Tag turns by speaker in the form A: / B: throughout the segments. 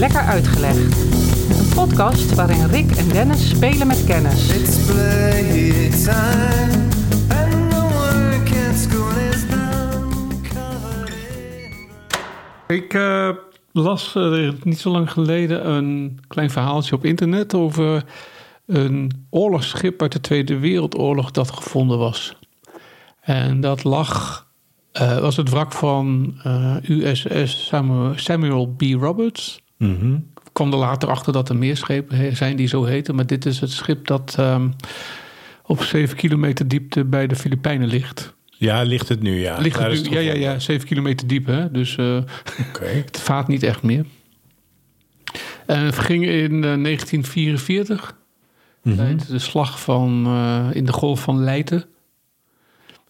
A: Lekker Uitgelegd. Een podcast waarin Rick en Dennis spelen met kennis.
B: It's playtime, and the work at school is done. Covered in
C: Ik eh, las eh, niet zo lang geleden een klein verhaaltje op internet over een oorlogsschip uit de Tweede Wereldoorlog dat gevonden was. En dat lag, eh, was het wrak van eh, USS Samuel, Samuel B. Roberts. Ik kwam er later achter dat er meer schepen he- zijn die zo heten, maar dit is het schip dat ehm, op 7 kilometer diepte bij de Filipijnen ligt.
D: Ja, ligt het nu, ja.
C: Ligt het nu, ja, ja, ja, 7 kilometer diep, hè? Dus eh, het vaart niet echt meer. En het ging in eh, 1944,
D: Mhm.
C: tijdens de slag van, eh, in de Golf van Leyte.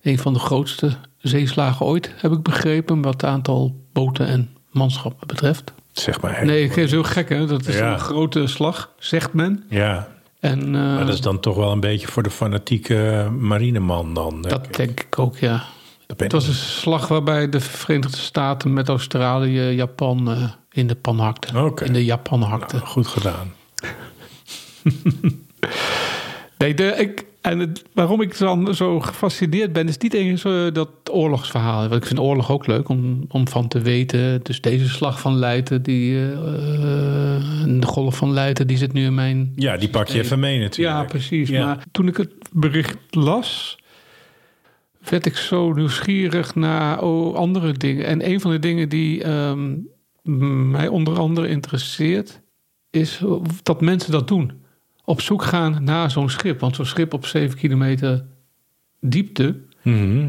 C: Een van de grootste zeeslagen ooit, heb ik begrepen, wat het aantal boten en manschappen betreft.
D: Zeg maar.
C: Nee, het is heel gek, hè? Dat is
D: Ja.
C: een grote slag, zegt men.
D: Ja,
C: En eh,
D: maar dat is dan toch wel een beetje voor de fanatieke marineman dan. denk
C: dat
D: ik.
C: denk ik ook, ja. Het was een slag waarbij de Verenigde Staten met Australië, Japan eh, in de pan hakten.
D: Oké.
C: In de Japan hakten.
D: Nou, goed gedaan.
C: Nee, de, ik, en het, waarom ik dan zo gefascineerd ben, is niet eens eh, dat oorlogsverhaal. Want ik vind oorlog ook leuk om, om van te weten. Dus deze slag van Leiden, die, eh, eh, de golf van Leiden, die zit nu in mijn...
D: Ja, die pak je even mee natuurlijk.
C: Ja, precies.
D: Ja.
C: Maar toen ik het bericht las, werd ik zo nieuwsgierig naar oh, andere dingen. En een van de dingen die ehm, mij onder andere interesseert, is dat mensen dat doen. Op zoek gaan naar zo'n schip. Want zo'n schip op 7 kilometer diepte,
D: Mhm.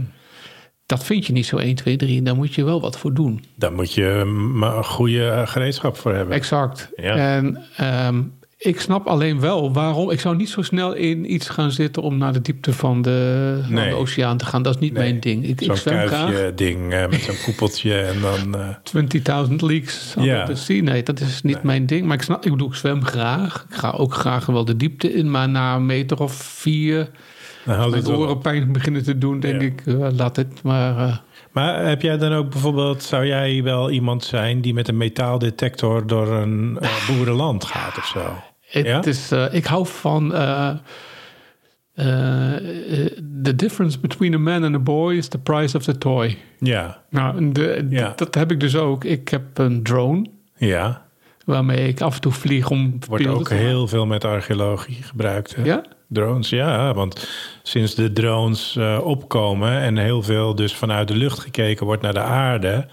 C: dat vind je niet zo 1, 2, 3. Daar moet je wel wat voor doen.
D: Daar moet je maar een goede eh, gereedschap voor hebben.
C: Exact.
D: Ja.
C: En ehm, ik snap alleen wel waarom. Ik zou niet zo snel in iets gaan zitten om naar de diepte van de, van de oceaan te gaan. Dat is niet
D: Nee.
C: mijn ding. Ik, ik zwem graag.
D: ding eh, met zo'n koepeltje en dan... eh,
C: 20.000 leaks
D: Ja.
C: ja. zien. Nee, dat is niet mijn ding. Maar ik snap, ik bedoel, ik zwem graag. Ik ga ook graag wel de diepte in. Maar na een meter of vier,
D: dan
C: mijn oren pijn beginnen te doen, denk
D: Ja.
C: ik, eh, laat het maar. eh,
D: Maar heb jij dan ook bijvoorbeeld... Zou jij wel iemand zijn die met een metaaldetector door een boerenland gaat of zo?
C: Het
D: Ja?
C: is, eh, ik hou van. eh, the difference between a man and a boy is the price of the toy.
D: Ja,
C: Nou, en de,
D: Ja.
C: dat heb ik dus ook. Ik heb een drone
D: ja.
C: waarmee ik af en toe vlieg om
D: Wordt ook heel veel met archeologie gebruikt. Hè?
C: Ja?
D: Drones, ja. Want sinds de drones opkomen en heel veel dus vanuit de lucht gekeken wordt naar de aarde,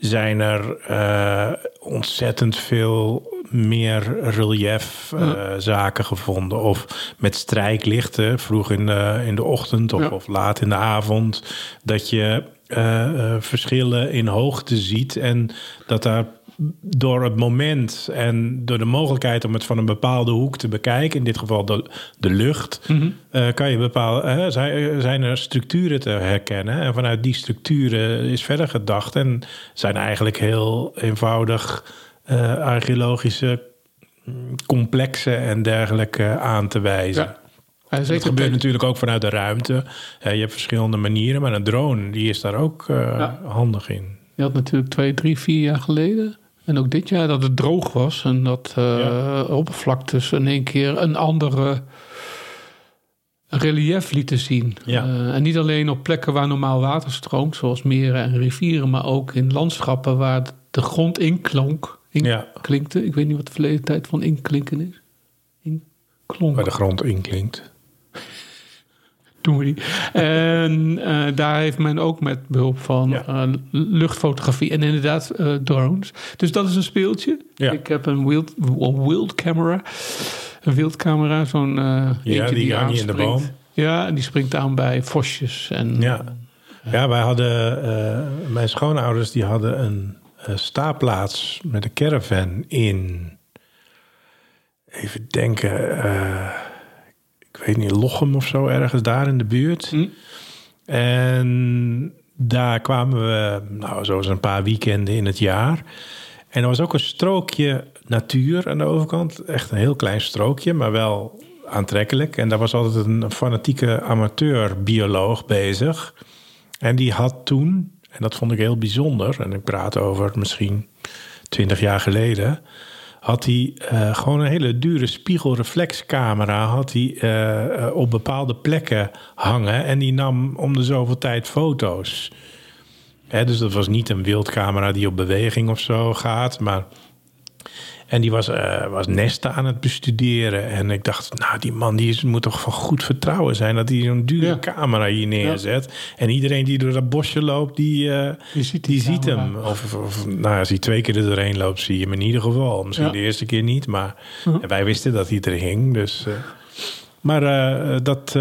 D: zijn er eh, ontzettend veel meer relief eh, zaken gevonden. Of met strijklichten, vroeg in de, in de ochtend of,
C: Ja.
D: of laat in de avond. Dat je eh, verschillen in hoogte ziet en dat daar door het moment en door de mogelijkheid om het van een bepaalde hoek te bekijken, in dit geval de, de lucht, eh, kan je bepalen, eh, zijn, zijn er structuren te herkennen. En vanuit die structuren is verder gedacht en zijn eigenlijk heel eenvoudig eh, archeologische mm, complexen en dergelijke aan te wijzen.
C: Ja. Ja,
D: Dat gebeurt natuurlijk ook vanuit de ruimte. Eh, je hebt verschillende manieren, maar een drone die is daar ook eh, handig in.
C: Je had natuurlijk twee, drie, vier jaar geleden. En ook dit jaar dat het droog was. En dat
D: Ja.
C: oppervlaktes in één keer een andere relief lieten zien.
D: Ja.
C: Eh, en niet alleen op plekken waar normaal water stroomt, zoals meren en rivieren, maar ook in landschappen waar de grond inklonk.
D: Ja.
C: Inklinkte. Ik weet niet wat de verleden tijd van inklinken is. Inklonk.
D: Waar de grond inklinkt.
C: Doen we die. En eh, daar heeft men ook met behulp van
D: Ja.
C: eh, luchtfotografie en inderdaad eh, drones. Dus dat is een speeltje.
D: Ja.
C: Ik heb een wild, een wild camera. Een wildcamera, zo'n
D: Ja, die hang je in de boom.
C: Ja, en die springt aan bij vosjes. En,
D: Ja. Ja, wij hadden, mijn schoonouders die hadden een staapplaats met een caravan in, even denken, ik weet niet, Lochem of zo, ergens daar in de buurt.
C: Hm?
D: En daar kwamen we, nou, zo eens een paar weekenden in het jaar. En er was ook een strookje natuur aan de overkant. Echt een heel klein strookje, maar wel aantrekkelijk. En daar was altijd een fanatieke amateur-bioloog bezig. En die had toen, en dat vond ik heel bijzonder... en ik praat over misschien twintig jaar geleden, had hij eh, gewoon een hele dure spiegelreflexcamera had hij, eh, eh, op bepaalde plekken hangen. En die nam om de zoveel tijd foto's. Hè, dus dat was niet een wildcamera die op beweging of zo gaat, maar... En die was, eh, was nesten aan het bestuderen. En ik dacht, nou, die man die is, moet toch van goed vertrouwen zijn... dat hij zo'n dure
C: Ja.
D: camera hier neerzet. En iedereen die door dat bosje loopt, die, eh,
C: Die ziet
D: die hem. Of, of nou, als hij twee keer er doorheen loopt, zie je hem in ieder geval. Misschien
C: Ja.
D: de eerste keer niet, maar en wij wisten dat hij er hing. Dus, eh, maar dat,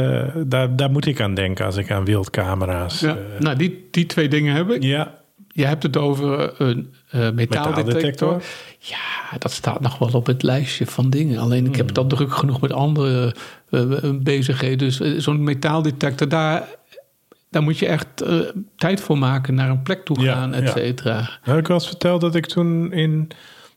D: daar, daar moet ik aan denken als ik aan wildcamera's...
C: Ja. nou, die, die twee dingen heb ik.
D: ja,
C: Je hebt het over een eh, metaaldetector. Ja, dat staat nog wel op het lijstje van dingen. Alleen ik heb het al druk genoeg met andere eh, eh, bezigheden. Dus zo'n metaaldetector, daar, daar moet je echt tijd voor maken. Naar een plek toe
D: Ja,
C: gaan, et
D: ja.
C: cetera.
D: Heb ik wel eens verteld dat ik toen in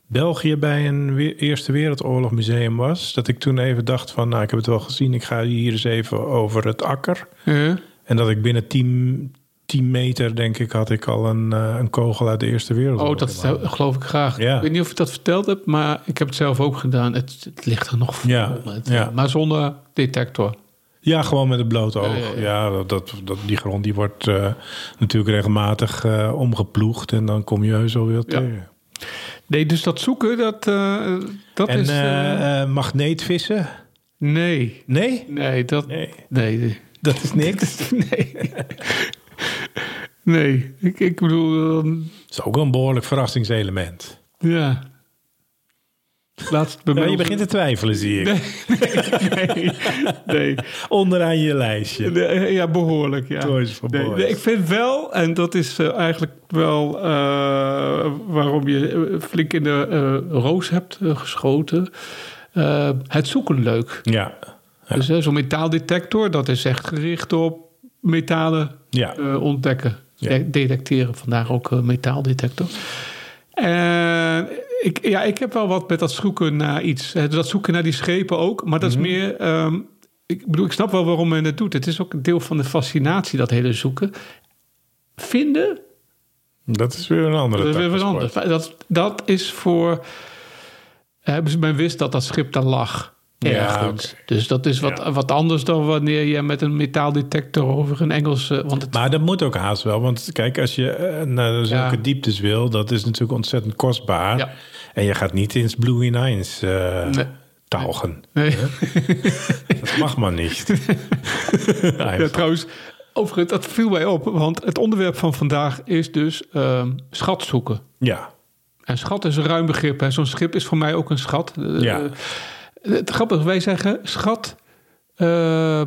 D: België bij een we- Eerste Wereldoorlog museum was. Dat ik toen even dacht van, nou ik heb het wel gezien. Ik ga hier eens even over het akker.
C: Ja.
D: En dat ik binnen 10, 10 meter, denk ik, had ik al een, eh, een kogel uit de Eerste Wereldoorlog.
C: Oh, dat geloof ik graag.
D: Ja.
C: Ik weet niet of ik dat verteld heb, maar ik heb het zelf ook gedaan. Het, het ligt er nog vol
D: Ja, ja.
C: Maar zonder detector.
D: Ja, gewoon met het blote oog.
C: Ja,
D: dat, dat, dat- die grond die wordt eh, natuurlijk regelmatig eh, omgeploegd. En dan kom je wel weer tegen.
C: Nee, dus dat zoeken, dat, eh, dat
D: En
C: is...
D: eh,
C: eh,
D: eh, magneetvissen?
C: nee,
D: Nee?
C: nee, dat...
D: Nee,
C: Nee,
D: dat is niks.
C: nee. Nee, ik, ik bedoel, ehm,
D: Dat is ook een behoorlijk verrassingselement.
C: ja. Laatst bij
D: Ja, je begint te twijfelen, zie ik.
C: Nee, nee.
D: Onderaan je lijstje.
C: Nee, Ja, behoorlijk, ja.
D: Toys for
C: Nee,
D: Boys.
C: nee, ik vind wel, en dat is eh, eigenlijk wel eh, waarom je eh, flink in de eh, roos hebt eh, geschoten, eh, het zoeken leuk.
D: Ja. Ja.
C: Dus eh, zo'n metaaldetector, dat is echt gericht op metalen
D: Ja.
C: eh, ontdekken,
D: Ja.
C: detecteren. Vandaar ook eh, metaaldetector. En ik, ja, ik heb wel wat met dat zoeken naar iets. Eh, Dat zoeken naar die schepen ook. Maar dat is meer... ehm, ik bedoel, ik snap wel waarom men het doet. Het is ook een deel van de fascinatie, dat hele zoeken. Vinden,
D: Dat is weer een andere
C: dat is weer. Dat, dat is voor... Hebben ze men wist dat dat schip daar lag.
D: Ja.
C: Dus dat is wat,
D: Ja.
C: wat anders dan wanneer je met een metaaldetector over een Engelse... Want het,
D: Maar dat moet ook haast wel. Want kijk, als je eh, naar zulke
C: Ja.
D: dieptes wil... dat is natuurlijk ontzettend kostbaar. En je gaat niet in het Blue Nines eh
C: Nee.
D: Dat mag maar niet.
C: Ja, trouwens, overigens, dat viel mij op. Want het onderwerp van vandaag is dus ehm, schat zoeken.
D: ja.
C: En schat is een ruim begrip. hè. Zo'n schip is voor mij ook een schat. Eh,
D: Ja.
C: Eh, het grappige, wij zeggen schat... eh,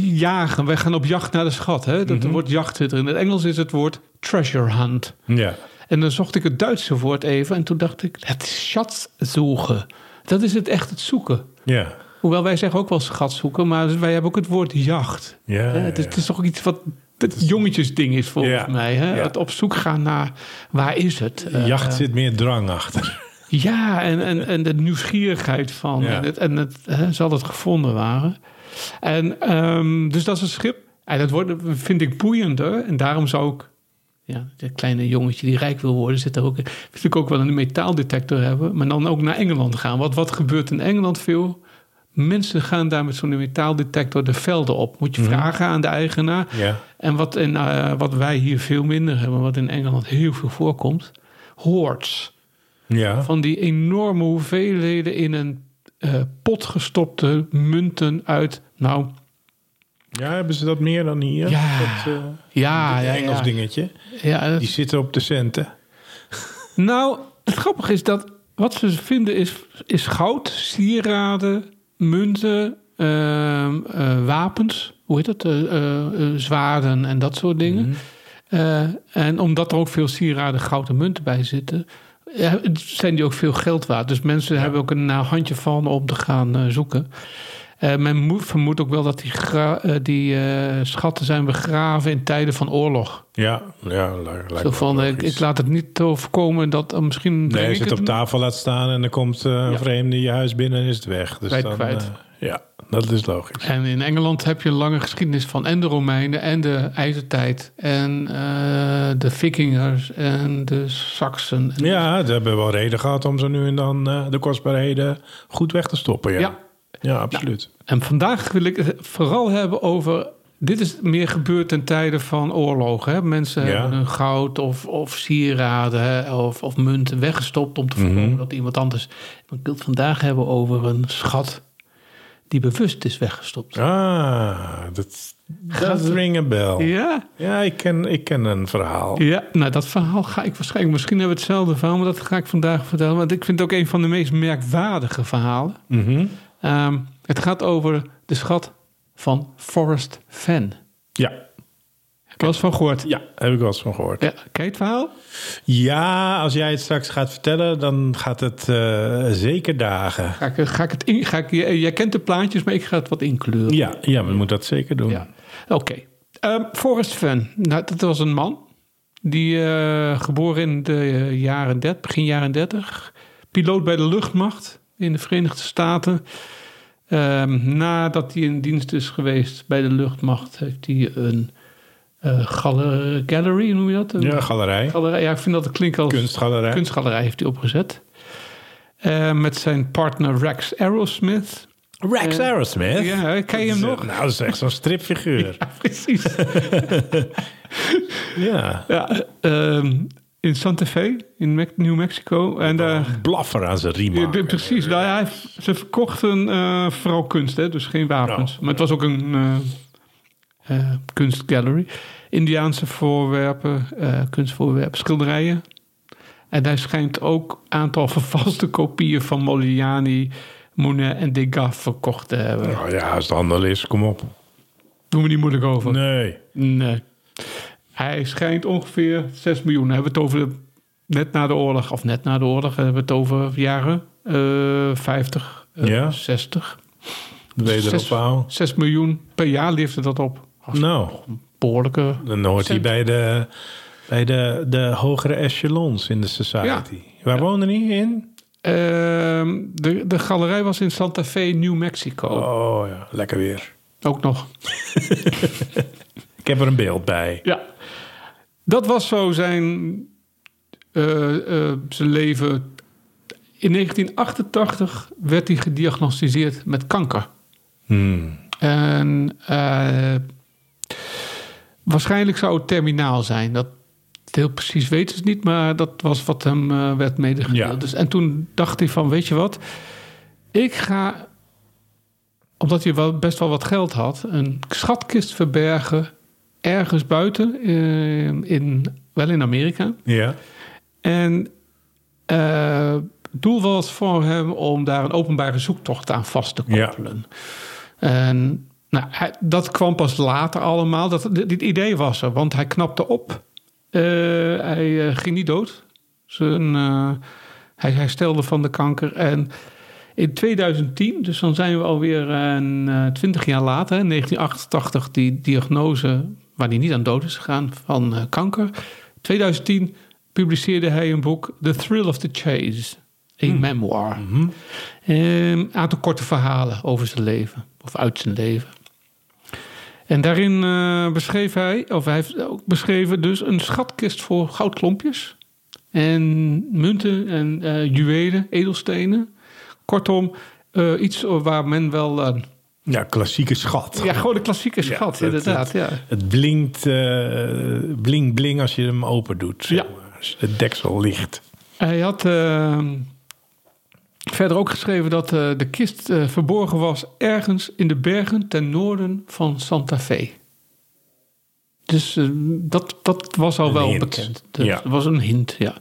C: jagen. Wij gaan op jacht naar de schat. Hè? Dat woord jacht zit er. In het Engels is het woord treasure hunt.
D: Ja.
C: En dan zocht ik het Duitse woord even. En toen dacht ik, het is schatzoeken. Dat is het echt het zoeken.
D: Ja.
C: Hoewel wij zeggen ook wel schat zoeken. Maar wij hebben ook het woord jacht.
D: Ja,
C: Hè, het, is,
D: ja.
C: het is toch iets wat het jongetjesding is volgens
D: Ja,
C: mij. Hè?
D: ja.
C: Het op zoek gaan naar waar is het? Eh,
D: Jacht zit meer drang achter.
C: Ja, en, en, en de nieuwsgierigheid van.
D: Ja.
C: En, het, en het, hè, zal het gevonden waren. En ehm, dus dat is een schip. En dat wordt, vind ik boeiender. En daarom zou ik. Ja, dat kleine jongetje die rijk wil worden, zit er ook. Vind ik ook wel een metaaldetector hebben. Maar dan ook naar Engeland gaan. Want wat gebeurt in Engeland veel? Mensen gaan daar met zo'n metaaldetector de velden op. Moet je vragen aan de eigenaar.
D: Ja.
C: En wat, in, eh, wat wij hier veel minder hebben, wat in Engeland heel veel voorkomt, hoorts.
D: Ja.
C: Van die enorme hoeveelheden in een eh, pot gestopte munten uit, nou
D: ja, hebben ze dat meer dan hier?
C: Ja.
D: Dat, eh,
C: ja,
D: dat
C: ja,
D: Engels
C: ja.
D: dingetje.
C: ja dat-
D: Die zitten op de centen.
C: Nou, het grappige is dat wat ze vinden is, is goud, sieraden, munten, ehm, eh, wapens, hoe heet dat, zwaarden en dat soort dingen. Eh, en omdat er ook veel sieraden, goud en munten bij zitten, eh, zijn die ook veel geld waard. Dus mensen hebben ook een handje van om te gaan eh, zoeken. Eh, men vermoedt ook wel dat die, eh, die schatten zijn begraven in tijden van oorlog.
D: Ja, ja lijkt lijkt
C: Zo
D: me
C: van, ik, ik laat het niet overkomen dat misschien...
D: Nee, je het op tafel laat staan en dan komt een
C: Ja.
D: vreemde je huis binnen en is het weg. Dus
C: Kwijt,
D: dan,
C: kwijt.
D: ja, dat is logisch.
C: En in Engeland heb je een lange geschiedenis van en de Romeinen en de IJzertijd en eh, de Vikingers en de Saksen. En-
D: Ja, ze hebben wel reden gehad om zo nu en dan eh, de kostbaarheden goed weg te stoppen. Ja,
C: Ja.
D: ja. absoluut.
C: En vandaag wil ik het vooral hebben over. Dit is meer gebeurd ten tijde van oorlogen. Hè? Mensen
D: Ja.
C: hebben hun goud of, of sieraden hè, of, of munten weggestopt om te voorkomen
D: Mhm.
C: dat iemand anders. Ik wil het vandaag hebben over een schat die bewust is weggestopt.
D: Ah, dat, dat ring a bell. Ja,
C: Ja,
D: ik, ken, ik ken een verhaal.
C: ja, nou dat verhaal ga ik waarschijnlijk. Misschien hebben we hetzelfde verhaal, maar dat ga ik vandaag vertellen. Want ik vind het ook een van de meest merkwaardige verhalen.
D: Mhm.
C: Ehm, het gaat over de schat van Forrest Fenn.
D: Ja.
C: Wel eens van gehoord?
D: ja, heb ik wel eens van gehoord.
C: Ja, ken je het verhaal?
D: Ja, als jij het straks gaat vertellen, dan gaat het eh, zeker dagen.
C: Ga ik, ga ik het in, ga ik, jij jij kent de plaatjes, maar ik ga het wat inkleuren.
D: Ja, ja, we moeten dat zeker doen.
C: Ja. Oké. Ehm, Forrest Fenn, nou, dat was een man. Die eh, geboren in de jaren 30, begin jaren 30. Piloot bij de luchtmacht in de Verenigde Staten. Ehm, nadat hij in dienst is geweest bij de luchtmacht, heeft hij een galer- gallery, noem je dat?
D: Ja, galerij.
C: galerij. Ja, ik vind dat het klinkt als
D: Kunstgalerij.
C: kunstgalerij heeft hij opgezet. Eh, met zijn partner Rex Aerosmith.
D: Rex
C: Eh,
D: Aerosmith.
C: Ja, ken je hem nog?
D: Nou, dat is echt zo'n stripfiguur.
C: Precies.
D: Ja.
C: ja, ehm, in Santa Fe, in New Mexico. En daar...
D: Blaffer aan zijn riem.
C: Ja, precies, nou, ja, hij, ze verkochten eh, vooral kunst, hè, dus geen wapens.
D: Ja.
C: Maar het was ook een kunstgallery. Indiaanse voorwerpen, eh, kunstvoorwerpen, schilderijen. En hij schijnt ook een aantal vervalste kopieën van Modigliani, Monet en Degas verkocht te hebben.
D: Nou ja, als het handel is, kom op.
C: Doen we niet moeilijk over.
D: Nee.
C: Nee. Hij schijnt ongeveer 6 miljoen. Hebben we het over de, net na de oorlog, of net na de oorlog, hebben we het over jaren eh 50, eh,
D: Ja.
C: 60.
D: Wederopbouw.
C: 6 miljoen per jaar leefde dat op.
D: Nou,
C: Behoorlijke.
D: dan hoort hij bij de, bij de, de hogere echelons in de society. Waar woonde hij in?
C: Ehm, de, de galerij was in Santa Fe, New Mexico.
D: Oh ja, lekker weer.
C: Ook nog.
D: Ik heb er een beeld bij.
C: Ja. Dat was zo zijn, eh, eh, zijn leven. In 1988 werd hij gediagnosticeerd met kanker.
D: Hmm.
C: En eh, waarschijnlijk zou het terminaal zijn. Dat heel precies weten ze niet, maar dat was wat hem eh, werd medegedeeld.
D: Ja.
C: Dus, en toen dacht hij van, weet je wat? Ik ga, omdat hij wel best wel wat geld had, een schatkist verbergen ergens buiten, eh, in, wel in Amerika.
D: Ja.
C: En eh, het doel was voor hem om daar een openbare zoektocht aan vast te
D: Ja.
C: koppelen. En nou, hij- dat kwam pas later allemaal. Dat, dit, idee was er, want hij knapte op. Eh, hij eh, ging niet dood. Zijn, eh, hij herstelde van de kanker. En in 2010, dus dan zijn we alweer een, eh, 20 jaar later, in 1988, die diagnose waar hij niet aan dood is gegaan van kanker. 2010 publiceerde hij een boek, The Thrill of the Chase, een memoir. Een aantal korte verhalen over zijn leven, of uit zijn leven. En daarin eh, beschreef hij, of hij heeft ook beschreven, dus een schatkist voor goudklompjes. En munten en eh, juwelen, edelstenen. Kortom, eh, iets waar men wel.
D: Ja, klassieke schat.
C: ja, gewoon de klassieke schat, inderdaad.
D: het-
C: ja.
D: Het blinkt, bling bling als je hem open doet.
C: Ja.
D: Als het deksel ligt.
C: Hij had eh, verder ook geschreven dat eh, de kist eh, verborgen was ergens in de bergen ten noorden van Santa Fe. Dus eh, dat, dat was al
D: Een
C: wel
D: hint.
C: bekend. Dat
D: Ja.
C: was een hint, ja.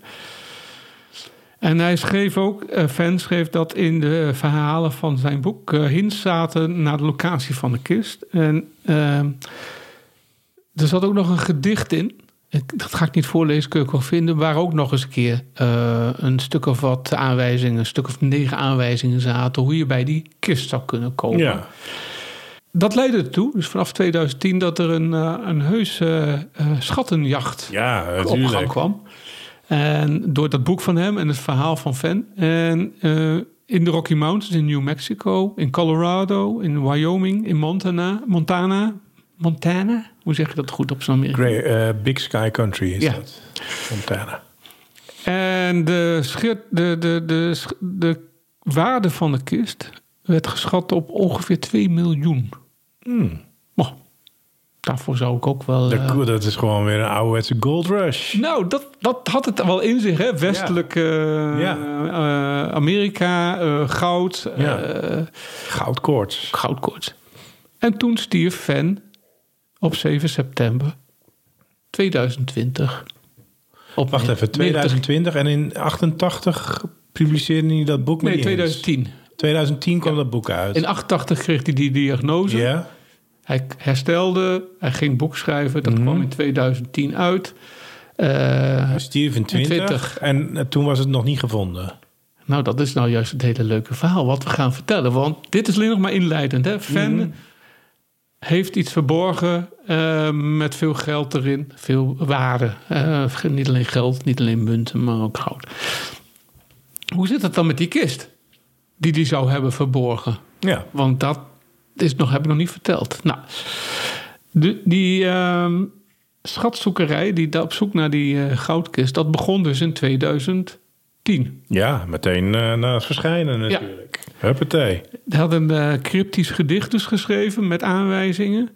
C: En hij schreef ook, Fan schreef dat in de verhalen van zijn boek hints zaten naar de locatie van de kist. En eh, er zat ook nog een gedicht in. Ik, dat ga ik niet voorlezen, kun je ook wel vinden. Waar ook nog eens een keer eh, een stuk of wat aanwijzingen, een stuk of negen aanwijzingen zaten. hoe je bij die kist zou kunnen komen.
D: Ja.
C: Dat leidde ertoe, dus vanaf 2010, dat er een, eh, een heus eh, schattenjacht
D: Ja,
C: op gang kwam. En door dat boek van hem en het verhaal van Van. En in de Rocky Mountains in New Mexico, in Colorado, in Wyoming, in Montana, Montana, Montana. Hoe zeg je dat goed op zo'n Amerika?
D: Grey, eh, Big Sky Country is
C: Ja.
D: dat. Montana.
C: En de, schit, de, de, de, de waarde van de kist werd geschat op ongeveer 2 miljoen.
D: Hmm.
C: Oh, daarvoor zou ik ook wel.
D: Dat,
C: eh,
D: dat is gewoon weer een ouderwetse gold rush.
C: nou, dat, dat had het wel in zich, hè? Westelijk eh,
D: Ja.
C: Amerika, goud,
D: Ja. Goudkoorts.
C: goudkoorts. En toen stierf Fan op 7 september 2020. Op
D: Wacht even, 2020 en in 88 publiceerde hij dat boek met
C: Nee,
D: Jens.
C: 2010.
D: 2010 kwam dat boek uit.
C: In 88 kreeg hij die diagnose.
D: ja,
C: Hij herstelde, hij ging boek schrijven. Dat
D: Mhm.
C: kwam in 2010 uit.
D: Hij stierf in 20,
C: 20.
D: en eh, toen was het nog niet gevonden.
C: nou, dat is nou juist het hele leuke verhaal wat we gaan vertellen. Want dit is alleen nog maar inleidend. Hè? Fan
D: Mhm.
C: Heeft iets verborgen eh, met veel geld erin. Veel waarde. Eh, niet alleen geld, niet alleen munten, maar ook goud. Hoe zit het dan met die kist? Die die zou hebben verborgen.
D: Ja,
C: Want dat is nog, heb ik nog niet verteld. Nou, de, die ehm, schatzoekerij, die op zoek naar die eh, goudkist, dat begon dus in 2010.
D: ja meteen eh, na het verschijnen natuurlijk. Huppatee.
C: Hij had een eh, cryptisch gedicht dus geschreven met aanwijzingen.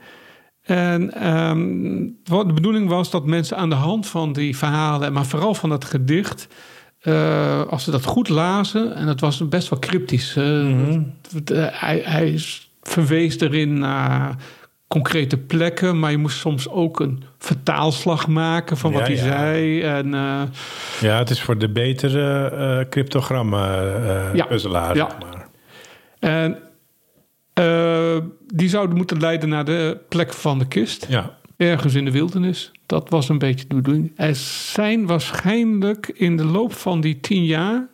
C: En ehm, de bedoeling was dat mensen aan de hand van die verhalen, maar vooral van dat gedicht, eh, als ze dat goed lazen, en dat was best wel cryptisch. eh, hij, hij verwees erin naar concrete plekken, maar je moest soms ook een vertaalslag maken van wat
D: Ja,
C: hij
D: ja.
C: zei. En, eh,
D: Ja, het is voor de betere eh cryptogrammen eh
C: Ja,
D: zeg maar.
C: en die zouden moeten leiden naar de plek van de kist.
D: Ja,
C: ergens in de wildernis. Dat was een beetje de bedoeling. Er zijn waarschijnlijk in de loop van die tien jaar,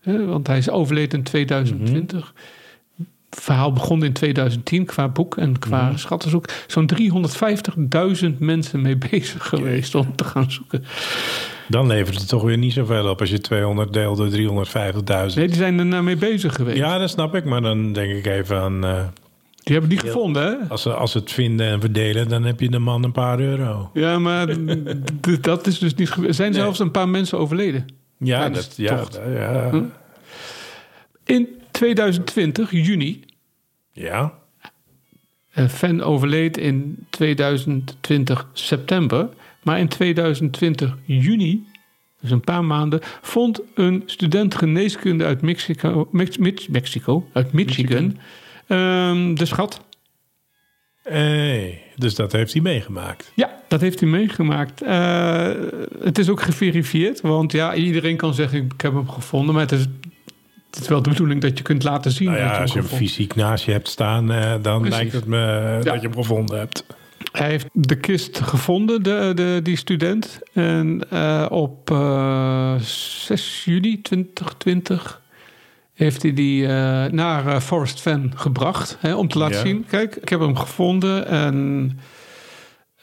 C: hè, want hij is overleden in 2020. Het verhaal begon in 2010 qua boek en qua schattenzoek. Zo'n 350.000 mensen mee bezig geweest om te gaan zoeken.
D: dan levert het toch weer niet zoveel op als je 200 deelt door 350.000.
C: Nee, die zijn er nou mee bezig geweest.
D: Ja, dat snap ik, maar dan denk ik even aan... eh,
C: Die hebben die gevonden, hè?
D: als, ze, als ze het vinden en verdelen, dan heb je de man een paar euro.
C: Ja, maar dat is dus niet gebeurd. Er zijn
D: Nee.
C: zelfs een paar mensen overleden.
D: Ja, dat, ja, ja.
C: Hm? In 2020, juni,
D: ja.
C: Een fan overleed in 2020 september. Maar in 2020 juni, dus een paar maanden, vond een student geneeskunde uit Mexico, Mex- Mex- Mexico uit Michigan, ehm, de schat.
D: Hey, dus dat heeft hij meegemaakt.
C: Ja, dat heeft hij meegemaakt. Eh, het is ook geverifieerd, want ja, iedereen kan zeggen ik heb hem gevonden, maar het is, het is wel de bedoeling dat je kunt laten zien.
D: Nou
C: dat
D: ja,
C: je
D: als je
C: hem
D: fysiek naast je hebt staan, eh, dan
C: Precies.
D: lijkt het me eh, dat je hem gevonden hebt.
C: Hij heeft de kist gevonden, de, de, die student. En eh, op eh 6 juli 2020 heeft hij die naar Forest Fan gebracht. Hè, om te laten
D: Ja.
C: zien, kijk, ik heb hem gevonden. En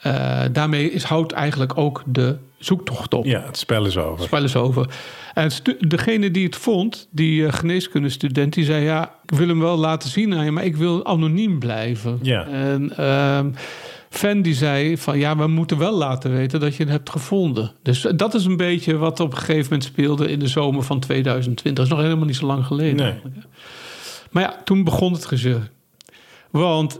C: eh, daarmee is, houdt eigenlijk ook de zoektocht op.
D: Ja, het spel is over.
C: Spel is over. En degene die het vond, die eh, geneeskundestudent, die zei: Ja, ik wil hem wel laten zien aan je, maar ik wil anoniem blijven.
D: Ja.
C: En ehm, fan die zei: van ja, we moeten wel laten weten dat je het hebt gevonden. Dus dat is een beetje wat op een gegeven moment speelde in de zomer van 2020. Dat is nog helemaal niet zo lang geleden.
D: Nee.
C: Maar ja, toen begon het gezeur. Want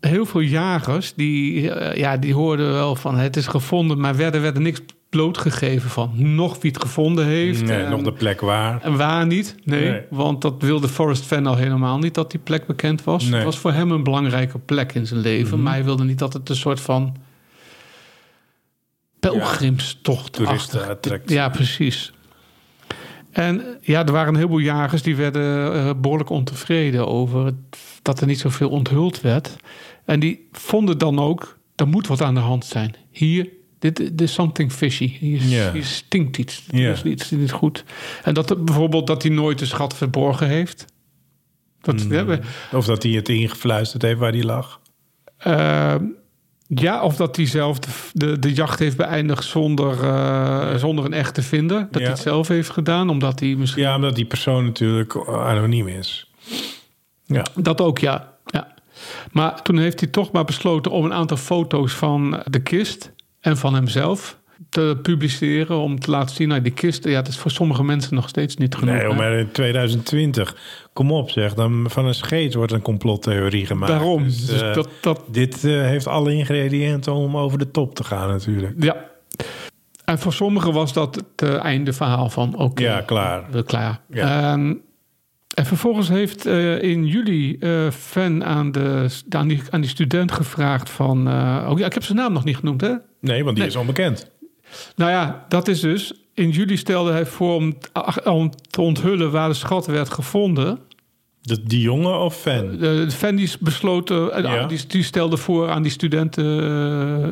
C: heel veel jagers die, eh, ja, die hoorden wel van het is gevonden, maar werden, werden niks blootgegeven van. Nog wie het gevonden heeft.
D: Nee,
C: en,
D: nog de plek waar.
C: en waar niet. Nee,
D: Nee.
C: want dat wilde Forrest Fan al helemaal niet dat die plek bekend was.
D: Nee.
C: Het was voor hem een belangrijke plek in zijn leven, maar hij wilde niet dat het een soort van pelgrimstocht
D: Toeristenattractie.
C: Ja, precies. En ja, er waren een heleboel jagers die werden eh, behoorlijk ontevreden over dat er niet zoveel onthuld werd. En die vonden dan ook, er moet wat aan de hand zijn. Hier, dit, dit is something fishy. Hier, stinkt iets.
D: Ja.
C: is iets niet goed. En dat bijvoorbeeld dat hij nooit de schat verborgen heeft. Dat,
D: Mm.
C: ja, we-
D: Of dat hij het ingefluisterd heeft waar hij lag.
C: eh, Ja, of dat hij zelf de, de, de jacht heeft beëindigd zonder, eh, zonder een echte vinder. Dat
D: Ja.
C: hij het zelf heeft gedaan, omdat hij misschien...
D: Ja, omdat die persoon natuurlijk anoniem is. Ja.
C: Dat ook, ja. ja. Maar toen heeft hij toch maar besloten om een aantal foto's van de kist en van hemzelf te publiceren. Om te laten zien, nou, die kist, ja, dat is voor sommige mensen nog steeds niet genoeg.
D: Nee, maar in 2020, kom op zeg, dan van een scheet wordt een complottheorie gemaakt.
C: Daarom.
D: Dus,
C: Dus
D: eh,
C: dat, dat,
D: Dit eh, heeft alle ingrediënten om over de top te gaan natuurlijk.
C: ja. En voor sommigen was dat het eh, einde verhaal van, oké,
D: Ja, klaar.
C: we klaar.
D: Ja.
C: Ehm, en vervolgens heeft in juli Fan aan, de, aan, die, aan die student gevraagd van... oh ja, ik heb zijn naam nog niet genoemd, hè?
D: Nee, want die
C: Nee.
D: is onbekend.
C: Nou ja, dat is dus. In juli stelde hij voor om, om te onthullen waar de schat werd gevonden.
D: De, die jongen of fan?
C: De, de fan die besloot, eh,
D: Ja.
C: die, die stelde voor aan die studenten,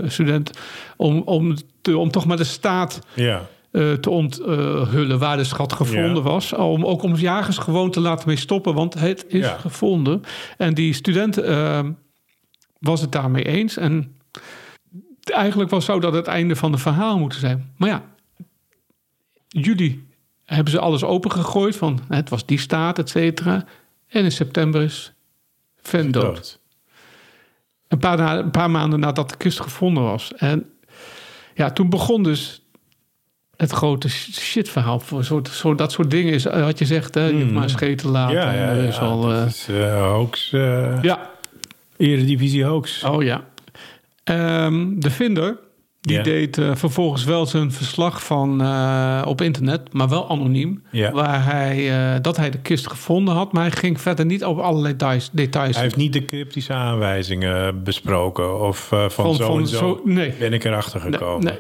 C: eh, student om, om, te, om toch maar de staat
D: Ja.
C: eh, te onthullen waar de schat gevonden
D: Ja.
C: was. Om, ook om jagers gewoon te laten mee stoppen, want het is gevonden. En die student was het daarmee eens. En eigenlijk was, zou dat het einde van het verhaal moeten zijn. Maar ja, juli hebben ze alles opengegooid van het was die staat, et cetera. En in september is Van dood.
D: Dood.
C: Een paar, na- een paar maanden nadat de kist gevonden was. En ja, toen begon dus het grote shitverhaal. Voor zo, zo, dat soort dingen is, eh, wat je zegt, hè, je hoeft maar een scheet te laten.
D: Ja, ja, ja.
C: is al,
D: dat
C: eh,
D: is eh, hoax. eh
C: ja,
D: Eredivisie hoax.
C: oh ja. Ehm, de vinder, die deed eh, vervolgens wel zijn verslag van eh, op internet, maar wel anoniem. Waar hij, eh, dat hij de kist gevonden had, maar hij ging verder niet op alle details. details.
D: Hij heeft niet de cryptische aanwijzingen besproken. Of eh, van, zo en zo,
C: nee.
D: ben ik erachter
C: Nee,
D: gekomen.
C: nee.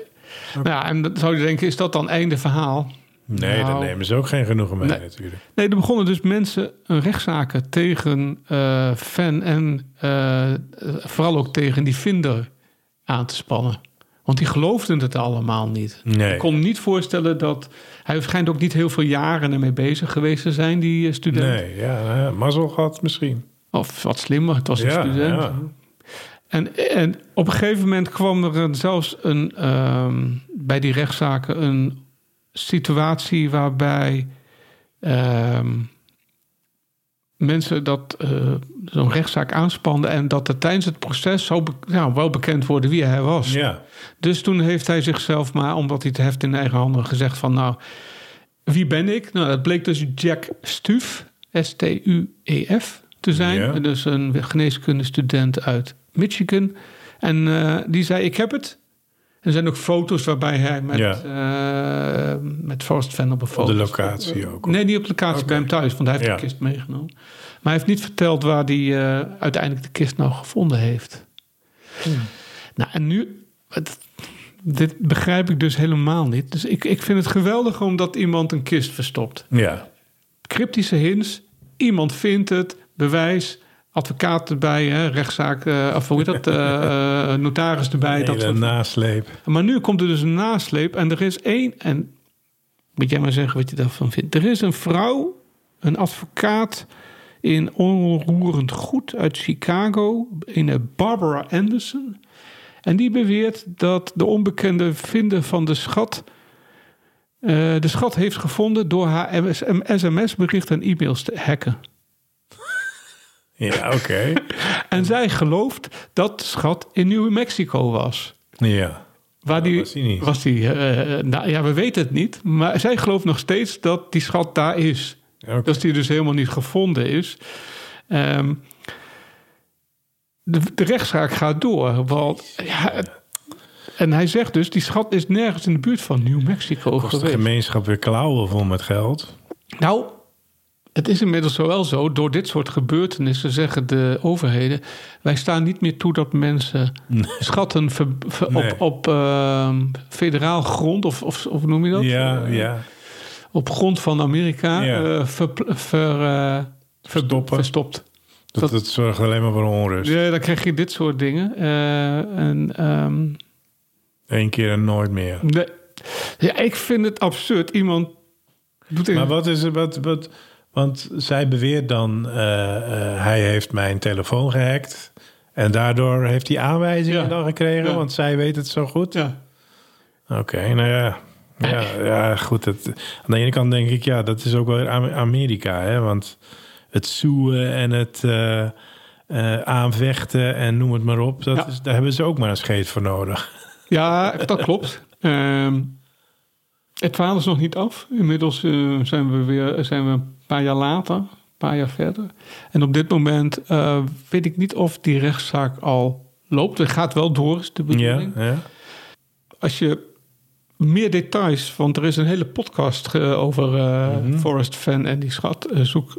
C: Nou ja, en dan zou je denken, is dat dan einde verhaal?
D: Nee, daar
C: Nou.
D: nemen ze ook geen genoegen mee
C: Nee.
D: natuurlijk.
C: Nee, er begonnen dus mensen een rechtszaken tegen Fan en vooral ook tegen die vinder aan te spannen. Want die geloofden het allemaal niet.
D: Nee.
C: Ik kon me niet voorstellen dat... Hij schijnt ook niet heel veel jaren ermee bezig geweest te zijn, die eh, student.
D: Nee, ja, mazzel gehad misschien.
C: Of wat slimmer, het was een
D: Ja,
C: student.
D: ja.
C: En, en op een gegeven moment kwam er zelfs een, ehm, bij die rechtszaken een situatie waarbij ehm, mensen dat eh, zo'n rechtszaak aanspanden en dat er tijdens het proces zo be- nou, wel bekend worden wie hij was.
D: Ja,
C: Dus toen heeft hij zichzelf maar, omdat hij het heft in eigen handen, gezegd van nou, wie ben ik? Nou, dat bleek dus Jack Stuf, S-T-U-E-F, te zijn.
D: Ja.
C: Dus een geneeskundestudent uit Michigan. En eh, die zei, ik heb het. Er zijn ook foto's waarbij hij met,
D: Ja.
C: eh, met Forrest Fan op een foto.
D: de locatie ook.
C: Nee, niet op de locatie bij hem thuis, want hij heeft
D: Ja.
C: de kist meegenomen. Maar hij heeft niet verteld waar hij eh, uiteindelijk de kist nou gevonden heeft.
D: Hmm.
C: Nou, en nu, het- dit begrijp ik dus helemaal niet. Dus ik, ik vind het geweldig omdat iemand een kist verstopt.
D: Ja,
C: Cryptische hints, iemand vindt het, bewijs, advocaat erbij, hè, rechtszaak, eh, of hoe heet dat, eh, notaris erbij.
D: hele
C: Dat soort
D: nasleep.
C: maar nu komt er dus een nasleep en er is één, en moet jij maar zeggen wat je daarvan vindt. Er is een vrouw, een advocaat in onroerend goed uit Chicago, een Barbara Anderson. En die beweert dat de onbekende vinder van de schat de schat heeft gevonden door haar sms-bericht en e-mails te hacken.
D: Ja, oké.
C: En zij gelooft dat de schat in New Mexico was.
D: ja.
C: Waar die,
D: was die niet.
C: was die eh, nou ja, we weten het niet. Maar zij gelooft nog steeds dat die schat daar is. Dat die dus helemaal niet gevonden is. Ehm, de, de rechtszaak gaat door. Want, ja, en hij zegt dus, die schat is nergens in de buurt van New Mexico
D: Kost de
C: geweest.
D: gemeenschap weer klauwen vol met geld.
C: Nou, het is inmiddels wel zo. Door dit soort gebeurtenissen zeggen de overheden... wij staan niet meer toe dat mensen schatten ver- ver-
D: Nee.
C: op, op ehm, federaal grond... Of, of, of noem je dat?
D: Ja, ja.
C: Op grond van Amerika
D: Ja.
C: eh, ver, ver, eh, ver-
D: Verstoppen.
C: verstopt.
D: Dat, dat zorgt alleen maar voor onrust.
C: Ja, dan krijg je dit soort dingen. Eh, en, ehm,
D: Eén keer en nooit meer.
C: nee. Ja, ik vind het absurd. Iemand doet...
D: Maar wat is er, wat, wat, want zij beweert dan, eh, eh, hij heeft mijn telefoon gehackt En daardoor heeft hij aanwijzingen
C: Ja.
D: dan gekregen,
C: Ja.
D: want zij weet het zo goed.
C: Ja.
D: Oké, nou ja. Ja, ja goed. Het, aan de ene kant denk ik, ja, dat is ook wel Am- Amerika, hè? Want het zoeën en het eh, aanvechten en noem het maar op, dat is, daar hebben ze ook maar een scheet voor nodig.
C: Ja, dat klopt. Ehm, het verhaal is nog niet af. Inmiddels zijn, we weer, zijn we paar jaar later, een paar jaar verder. En op dit moment eh, weet ik niet of die rechtszaak al loopt. Het gaat wel door, is de bedoeling.
D: ja.
C: Als je meer details, want er is een hele podcast ge- over eh,
D: Mhm.
C: Forest Fan en die schat. eh, zoek,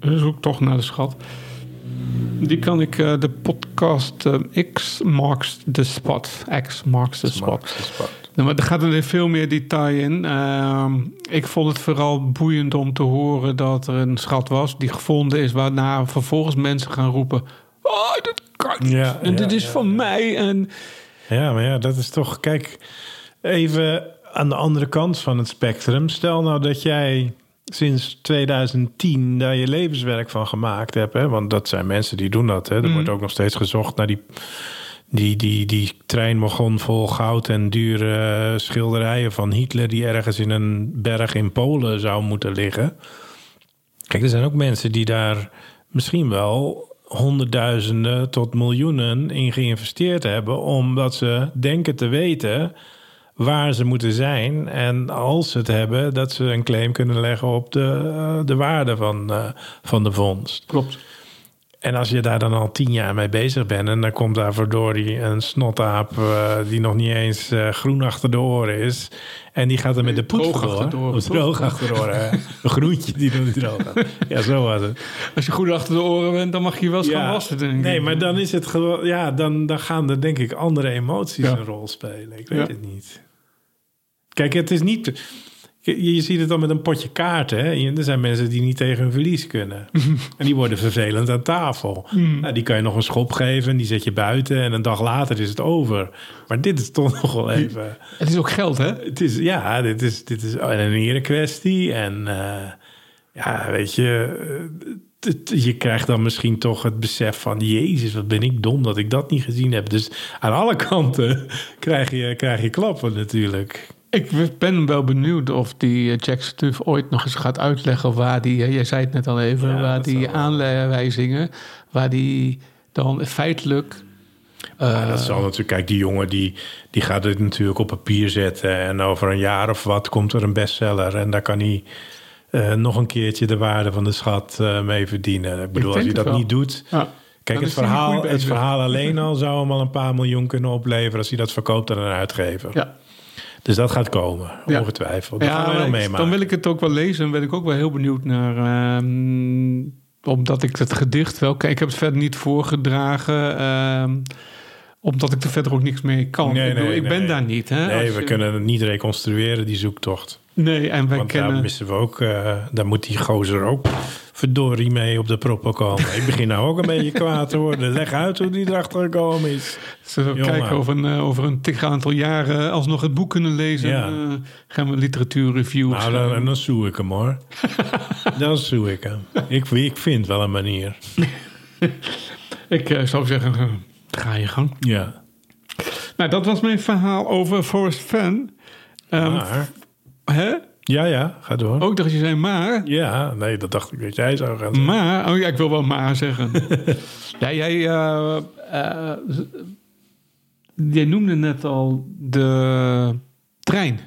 C: zoek toch naar de schat. Die kan ik, eh, de podcast eh, X Marks the Spot. X Marks the Spot. Er gaat er veel meer detail in. Ehm, ik vond het vooral boeiend om te horen dat er een schat was die gevonden is, waarna vervolgens mensen gaan roepen: Oh, dat kan niet.
D: Ja,
C: en
D: ja,
C: dit is
D: ja,
C: van mij. En
D: Ja, maar ja, dat is toch... Kijk, even aan de andere kant van het spectrum. Stel nou dat jij sinds 2010 daar je levenswerk van gemaakt hebt. Hè? Want dat zijn mensen die doen dat. Hè? Er wordt ook nog steeds gezocht naar die, die, die, die treinwagon vol goud en dure eh, schilderijen van Hitler... die ergens in een berg in Polen zou moeten liggen. Kijk, er zijn ook mensen die daar misschien wel honderdduizenden tot miljoenen in geïnvesteerd hebben, omdat ze denken te weten waar ze moeten zijn. En als ze het hebben, dat ze een claim kunnen leggen op de, eh, de waarde van, eh, van de vondst.
C: klopt.
D: En als je daar dan al tien jaar mee bezig bent en dan komt daar verdorie een snotaap eh, die nog niet eens eh, groen achter de oren is. En die gaat er met de poet
C: droog
D: voor.
C: achter de oren,
D: Of droog achter de oren. Een groentje die nog niet droog gaat. Ja, zo was het.
C: Als je goed achter de oren bent, dan mag je wel eens gaan wassen. Denk ik.
D: nee, maar dan is het gewoon. Ja, dan, dan gaan er denk ik andere emoties
C: Ja.
D: een rol spelen. Ik weet
C: Ja.
D: het niet. Kijk, het is niet. Je, je ziet het dan met een potje kaarten. Hè? Er zijn mensen die niet tegen hun verlies kunnen. en die worden vervelend aan tafel.
C: Mm.
D: Nou, die kan je nog een schop geven. en Die zet je buiten. En een dag later is het over. Maar dit is toch nog wel even.
C: Het is ook geld, hè?
D: Het is, ja, dit is, dit is een erekwestie. En eh, ja, weet je, eh, je krijgt dan misschien toch het besef van... Jezus, wat ben ik dom dat ik dat niet gezien heb. Dus aan alle kanten krijg je, krijg je klappen natuurlijk.
C: Ik ben wel benieuwd of die eh, Jack Stuff ooit nog eens gaat uitleggen waar die, eh, jij zei het net al even,
D: Ja,
C: waar die aanwijzingen, waar die dan feitelijk. eh,
D: Ja, dat zal natuurlijk, kijk, die jongen die, die gaat het natuurlijk op papier zetten. En over een jaar of wat komt er een bestseller. En daar kan hij nog een keertje de waarde van de schat mee verdienen. Ik bedoel, als je
C: het
D: dat
C: wel.
D: niet doet...
C: ja.
D: Kijk, het
C: hij
D: verhaal, het verhaal alleen al zou hem al een paar miljoen kunnen opleveren als hij dat verkoopt aan een uitgever.
C: Ja.
D: Dus dat gaat komen,
C: Ja.
D: ongetwijfeld. Dat gaan
C: Ja,
D: wij
C: ik-
D: meemaken.
C: dan wil ik het ook wel lezen en ben ik ook wel heel benieuwd naar. ehm, omdat ik het gedicht wel. Kijk, ik heb het verder niet voorgedragen. ehm, omdat ik er verder ook niks mee kan.
D: Nee,
C: ik bedoel,
D: nee,
C: ik ben
D: nee.
C: daar niet. Hè,
D: Nee,
C: Als
D: we
C: je-
D: kunnen het niet reconstrueren, die zoektocht.
C: Nee, en wij
D: Want daar
C: kennen.
D: missen we ook, eh, daar moet die gozer ook verdorie mee op de proppen komen. ik begin nou ook een beetje kwaad te worden. Leg uit hoe die erachter gekomen is.
C: Zullen we
D: Jongen.
C: kijken of een, eh, over een tig aantal jaren alsnog het boek kunnen lezen.
D: Ja.
C: Eh, gaan we literatuurreviews.
D: Nou, dan, en dan zoek ik hem hoor. dan zoek ik hem. Ik, ik vind wel een manier.
C: Ik zou zeggen, ga je gang.
D: Ja.
C: Nou, dat was mijn verhaal over Forrest Fan. Ehm,
D: Maar,
C: hè?
D: ja, ja, ga door.
C: Ook dat je zei maar.
D: Ja, nee, dat dacht ik dat jij zou gaan zeggen.
C: Maar, oh ja, ik wil wel maar zeggen. ja, jij, eh, eh, jij noemde net al de trein.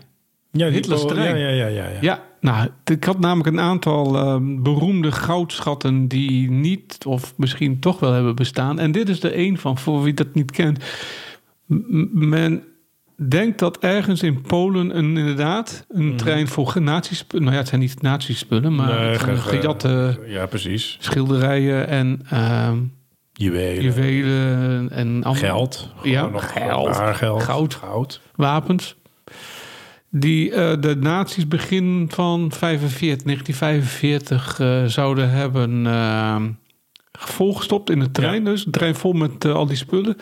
D: Ja,
C: Hitlers trein.
D: Ja, ja, ja, ja. ja.
C: Ja, nou, ik had namelijk een aantal eh, beroemde goudschatten die niet of misschien toch wel hebben bestaan. En dit is er één van, voor wie dat niet kent. M- men denkt dat ergens in Polen een, inderdaad een trein vol nazispullen... Nou ja, het zijn niet nazispullen, maar
D: Mhm. Nee, ge- ge-
C: gejatte
D: Ja, precies.
C: schilderijen en ehm,
D: Juwelen.
C: juwelen en
D: Geld.
C: Ja,
D: nog
C: geld. Goud.
D: Goud.
C: wapens. Die eh, de nazi's begin van 45, 1945 eh, zouden hebben eh, volgestopt in de trein. Dus een trein vol met eh, al die spullen.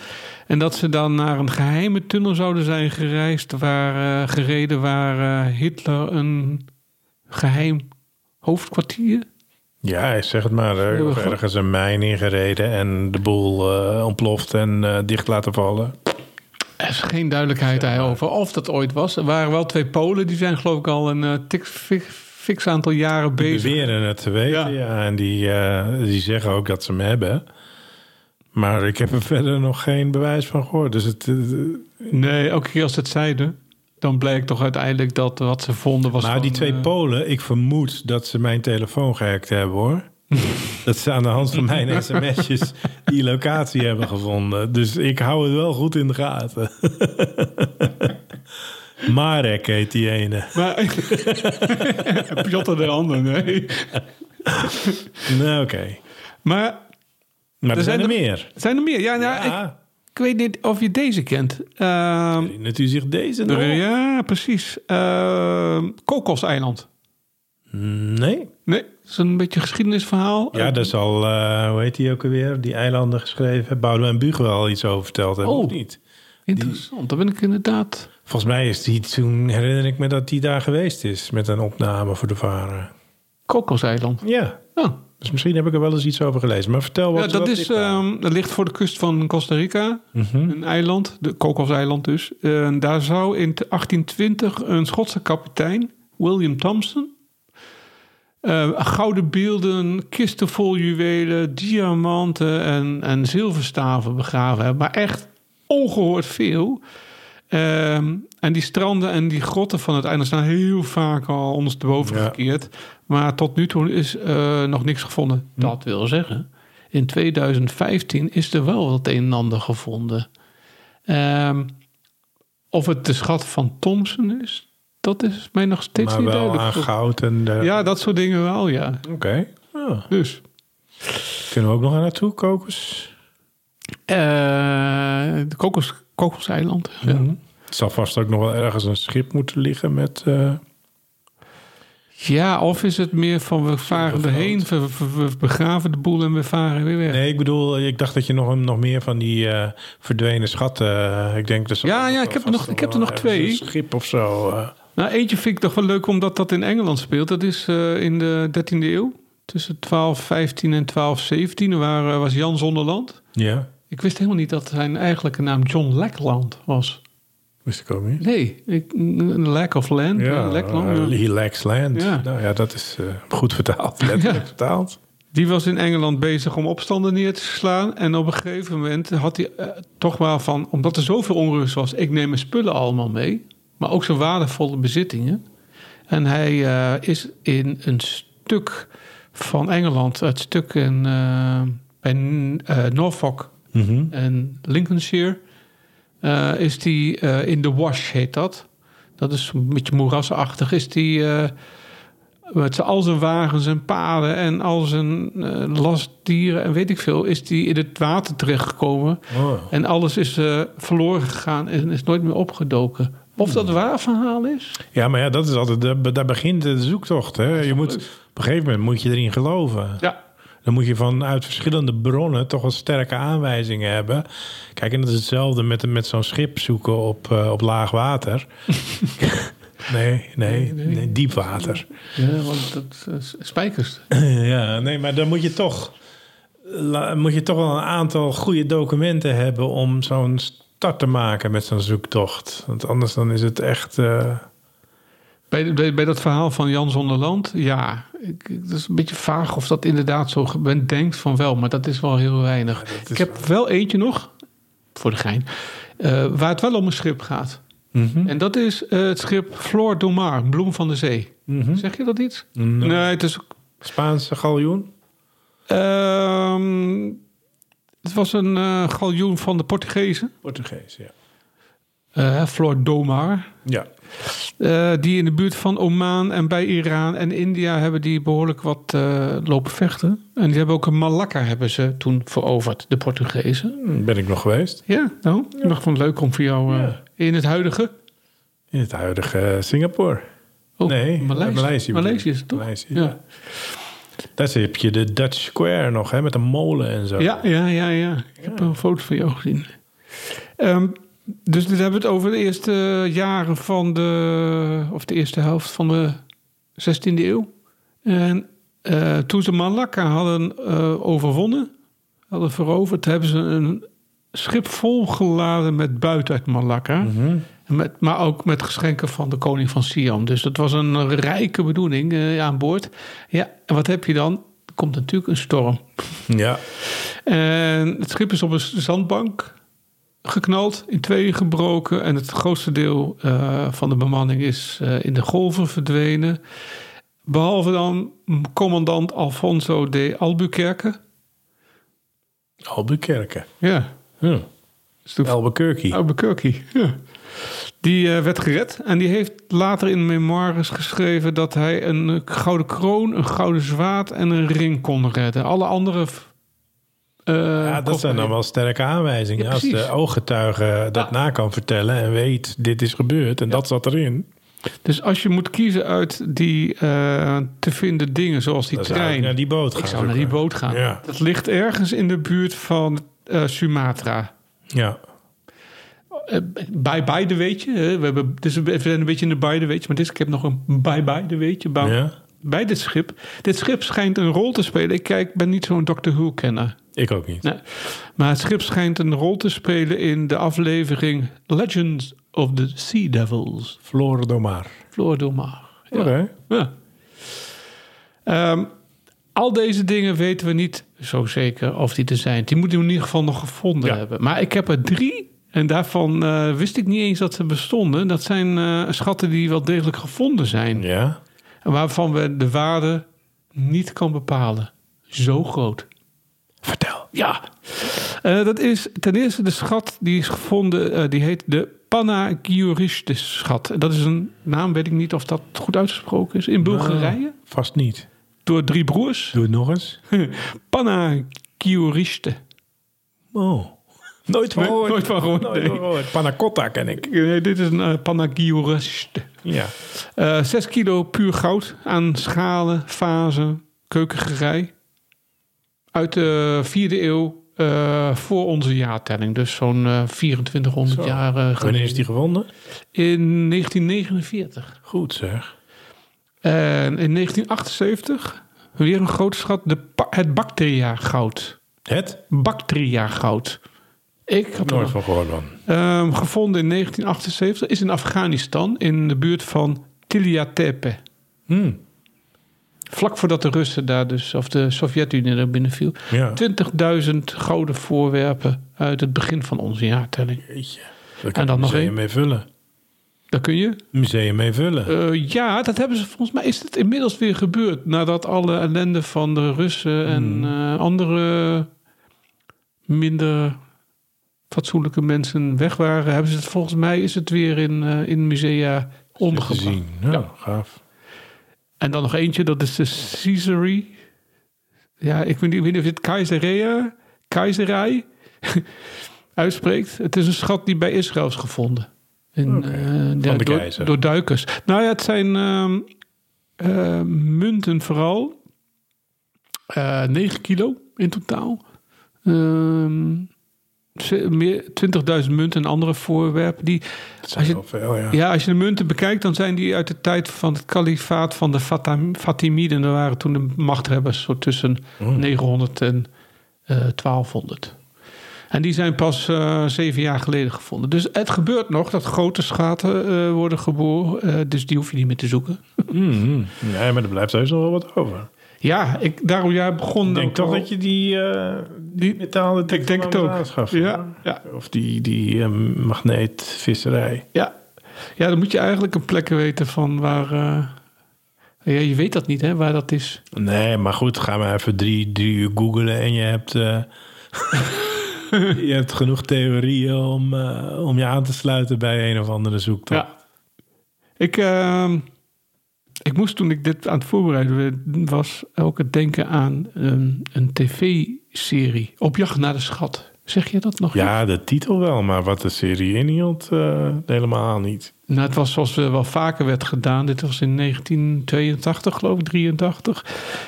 C: En dat ze dan naar een geheime tunnel zouden zijn gereisd. Waar, eh, gereden waar eh, Hitler een geheim hoofdkwartier
D: Ja, zeg het maar. Er ergens een mijn ingereden en de boel ontploft en dicht laten vallen.
C: Er is geen duidelijkheid over of dat ooit was. Er waren wel twee Polen, die zijn geloof ik al een tik- fix aantal jaren
D: Die
C: bezig.
D: beweren het te weten,
C: Ja.
D: ja. En die, eh, die zeggen ook dat ze hem hebben. Maar ik heb er verder nog geen bewijs van gehoord. Dus het, eh,
C: Nee, elke keer als ze het zeiden, dan bleek toch uiteindelijk dat wat ze vonden was.
D: maar
C: van,
D: die twee
C: eh,
D: Polen, ik vermoed dat ze mijn telefoon gehackt hebben hoor. dat ze aan de hand van mijn sms'jes die locatie hebben gevonden. Dus ik hou het wel goed in de gaten. Marek heet die ene.
C: Maar Piotr de ander, nee.
D: Nou, oké.
C: Maar
D: Maar er, zijn er
C: er-
D: meer.
C: zijn er meer? Ja, nou, ik,
D: Ja.
C: ik weet niet of je deze kent.
D: Herinnert u zich deze nog?
C: ja, precies. Ehm Kokoseiland.
D: Nee.
C: Nee, dat is een beetje een geschiedenisverhaal.
D: Ja, daar zal, eh, hoe heet die ook alweer? Die eilanden geschreven. Boudewijn Buug wel iets over verteld hebben,
C: Oh.
D: of niet?
C: Interessant, daar ben ik inderdaad...
D: Volgens mij is die toen, herinner ik me dat die daar geweest is met een opname voor de varen.
C: Kokoseiland.
D: Ja,
C: Oh.
D: dus misschien heb ik er wel eens iets over gelezen. Maar vertel wat
C: Ja, dat,
D: wat
C: is, ehm, dat ligt voor de kust van Costa Rica.
D: Mhm.
C: Een eiland, de Kokoseiland dus. En daar zou in 1820 een Schotse kapitein, William Thompson... eh, gouden beelden, kisten vol juwelen, diamanten en, en zilverstaven begraven hebben. Maar echt ongehoord veel. Ehm, en die stranden en die grotten van het einde staan heel vaak al ondersteboven
D: Ja.
C: gekeerd. Maar tot nu toe is eh, nog niks gevonden.
D: Hm.
C: Dat wil zeggen, in 2015 is er wel wat een en ander gevonden. Ehm, of het de schat van Thompson is, dat is mij nog steeds
D: maar
C: niet
D: wel
C: duidelijk.
D: aan goud en... de-
C: Ja, dat soort dingen wel, ja.
D: Oké. Ja.
C: Dus.
D: Kunnen we ook nog aan naartoe, kokos?
C: eh, de kokos, kokoseiland. Ja.
D: Het zal vast ook nog wel ergens een schip moeten liggen met... eh,
C: ja, of is het meer van we varen erheen, we, we- we begraven de boel en we varen weer weg.
D: Nee, ik bedoel, ik dacht dat je nog, nog meer van die eh, verdwenen schatten... eh, ik denk dat ze
C: Ja, ja, ik heb er nog- ik heb er nog twee.
D: Een schip of zo.
C: Nou, eentje vind ik toch wel leuk omdat dat in Engeland speelt. Dat is in de 13e eeuw. Tussen 1215 en 1217 waar, was Jan Zonderland.
D: ja,
C: Ik wist helemaal niet dat zijn eigenlijke naam John Lackland was.
D: wist ik ook niet.
C: Nee, ik, een lack of land.
D: Ja,
C: Lackland, ja.
D: he lacks land.
C: Ja.
D: Nou ja, dat is eh, goed vertaald. Letterlijk
C: Ja.
D: vertaald.
C: Die was in Engeland bezig om opstanden neer te slaan. En op een gegeven moment had hij eh, toch wel van... omdat er zoveel onrust was, ik neem mijn spullen allemaal mee. Maar ook zijn waardevolle bezittingen. En hij eh, is in een stuk van Engeland... het stuk in, bij eh,
D: Mhm.
C: en Lincolnshire... eh, is die eh, in de Wash, heet dat. Dat is een beetje moerasachtig. Is die... eh, met al zijn wagens en paden en al zijn lastdieren en weet ik veel, is die in het water terechtgekomen.
D: Oh.
C: En alles is verloren gegaan en is nooit meer opgedoken. Of dat waar verhaal is?
D: Ja, maar ja, dat is altijd, daar- daar begint de zoektocht. Hè? Je moet, op een gegeven moment moet je erin geloven.
C: Ja.
D: Dan moet je vanuit verschillende bronnen toch wel sterke aanwijzingen hebben. Kijk, en dat is hetzelfde met, met zo'n schip zoeken op, eh, op laag water. nee, nee, nee, diep water.
C: Ja, want dat is spijkers.
D: ja, nee, maar dan moet je toch, la- moet je toch wel een aantal goede documenten hebben om zo'n start te maken met zo'n zoektocht. Want anders dan is het echt. eh,
C: Bij, bij, bij dat verhaal van Jan Zonderland, ja, ik, dat is een beetje vaag of dat inderdaad zo men denkt van wel, maar dat is wel heel weinig. ik heb wel eentje nog, voor de gein, eh, waar het wel om een schip gaat.
D: mhm,
C: En dat is eh, het schip Flor do Mar, Bloem van de Zee.
D: mhm.
C: Zeg je dat iets?
D: Nee.
C: Nee, het is.
D: Spaanse galjoen?
C: ehm, het was een eh, galjoen van de Portugezen,
D: Portugees, ja.
C: Flor do Mar.
D: Ja.
C: Eh, die in de buurt van Oman en bij Iran en India hebben die behoorlijk wat eh, lopen vechten. En die hebben ook een Malakka hebben ze toen veroverd, de Portugezen.
D: Ben ik nog geweest.
C: Ja, nou, dacht van leuk om voor jou eh,
D: Ja.
C: in het huidige.
D: In het huidige Singapore.
C: Oh,
D: nee,
C: Maleisië.
D: Maleisië.
C: is het toch?
D: Maleisië,
C: Ja.
D: ja. Daar heb je de Dutch Square nog, hè, met een molen en zo.
C: Ja, ja, ja, ja. Ik heb een foto van jou gezien. Ehm, dus dit hebben we het over de eerste jaren van de... of de eerste helft van de 16e eeuw. En eh, toen ze Malakka hadden eh, overwonnen, hadden veroverd, hebben ze een schip volgeladen met buit uit Malakka.
D: Mhm.
C: Met, maar ook met geschenken van de koning van Siam. Dus dat was een rijke bedoeling eh, aan boord. Ja, en wat heb je dan? Er komt natuurlijk een storm.
D: Ja.
C: En het schip is op een zandbank geknald, in tweeën gebroken. En het grootste deel eh, van de bemanning is eh, in de golven verdwenen. Behalve dan commandant Alfonso de Albuquerque.
D: Albuquerque.
C: Ja,
D: Hm.
C: is de
D: Albuquerque.
C: Albuquerque, ja. Die eh, werd gered en die heeft later in memoires geschreven dat hij een gouden kroon, een gouden zwaard en een ring kon redden. Alle andere. Eh,
D: Ja, dat zijn dan wel sterke aanwijzingen.
C: Ja,
D: Als de ooggetuige dat na kan vertellen en weet dit is gebeurd en dat zat erin.
C: Dus als je moet kiezen uit die eh, te vinden dingen, zoals die trein.
D: naar die boot gaan.
C: ik zou naar die boot gaan.
D: Ja.
C: Dat ligt ergens in de buurt van eh, Sumatra.
D: Ja.
C: Bij beide weet je. hè. We, hebben, dus we zijn een beetje in de beide weet je. Maar dit, ik heb nog een bij beide weet je. Bij,
D: ja,
C: bij dit schip. Dit schip schijnt een rol te spelen. Ik kijk, ben niet zo'n Doctor Who kenner.
D: Ik ook niet.
C: Nee. Maar het schip schijnt een rol te spelen in de aflevering Legends of the Sea Devils.
D: Floor Domar.
C: Domar. Ja.
D: Oké.
C: Ja. Ehm, al deze dingen weten we niet zo zeker of die er zijn. Die moeten we in ieder geval nog gevonden
D: Ja.
C: hebben. Maar ik heb er drie. En daarvan eh, wist ik niet eens dat ze bestonden. Dat zijn eh, schatten die wel degelijk gevonden zijn.
D: Ja.
C: En waarvan we de waarde niet kan bepalen. Zo groot.
D: Vertel.
C: Ja. Eh, dat is ten eerste de schat die is gevonden. eh, die heet de Panagiouristes schat. Dat is een naam, weet ik niet of dat goed uitgesproken is. In Bulgarije.
D: Vast niet.
C: Door drie broers.
D: Doe het nog eens.
C: Panagioriste.
D: Oh. Nooit van gehoord.
C: nooit van gehoord,
D: Nooit
C: nee.
D: van gehoord. Panna cotta ken ik.
C: Nee, dit is een uh, Panagioriste.
D: Ja.
C: Eh, Zes kilo puur goud aan schalen, vazen, keukengerei. Uit de vierde eeuw eh, voor onze jaartelling. Dus zo'n eh, 2400
D: Zo.
C: jaar eh,
D: Wanneer
C: geleden.
D: is die gevonden?
C: In 1949.
D: Goed zeg.
C: En in 1978 weer een grote schat. De, het Bactria goud.
D: Het?
C: Bactria goud. Ik er
D: Nooit van gehoord man.
C: Ehm, gevonden in 1978 is in Afghanistan in de buurt van Tilia Tepe.
D: Hmm.
C: Vlak voordat de Russen daar dus, of de Sovjet-Unie er binnen viel.
D: Ja.
C: 20.000 gouden voorwerpen uit het begin van onze jaartelling.
D: Jeetje. Daar kan
C: En
D: je
C: dan
D: een
C: nog één.
D: mee vullen.
C: Daar kun je.
D: Museum mee vullen.
C: Eh, ja, dat hebben ze volgens mij. Is het inmiddels weer gebeurd nadat alle ellende van de Russen en eh, andere minder fatsoenlijke mensen weg waren, hebben ze het volgens mij is het weer in, eh, in musea
D: te
C: ondergebracht.
D: zien. Ja,
C: Ja.
D: gaaf.
C: En dan nog eentje, dat is de Caesari. Ja, ik weet niet, ik weet niet of je het Keizerea, Keizerij uitspreekt. Het is een schat die bij Israël is gevonden. In, eh,
D: van
C: ja,
D: de
C: door, duikers. Nou ja, het zijn ehm, eh, munten vooral. Eh 9 kilo in totaal. Ehm, 20.000 munten en andere voorwerpen. Die, Als je-
D: veel, ja.
C: ja, als je de munten bekijkt, dan zijn die uit de tijd van het kalifaat van de Fatim- Fatimiden. Dat waren toen de machthebbers zo tussen
D: Hmm.
C: 900 en eh 1200. En die zijn pas eh, zeven jaar geleden gevonden. Dus het gebeurt nog dat grote schatten eh, worden geboren. eh, dus die hoef je niet meer te zoeken.
D: Mhm. Nee, maar er blijft heus nog wel wat over.
C: Ja, ik, daarom jij begon.
D: Ik denk toch
C: al-
D: dat je die, eh die metalen
C: Ik denk het ook. Ja, ja,
D: Of die, die eh, magneetvisserij.
C: ja. ja, dan moet je eigenlijk een plek weten van waar. eh, ja, je weet dat niet, hè, waar dat is.
D: Nee, maar goed, ga maar even drie, drie uur googlen en je hebt, eh, je hebt genoeg theorieën om, om je aan te sluiten bij een of andere zoektocht.
C: Ja. Ik, ehm, ik moest toen ik dit aan het voorbereiden was ook het denken aan een, een tv-serie. Op jacht naar de schat. Zeg je dat nog?
D: Ja, de titel wel, maar wat de serie inhield, eh, helemaal niet.
C: Nou, het was zoals eh, wel vaker werd gedaan. Dit was in 1982, geloof ik, 83.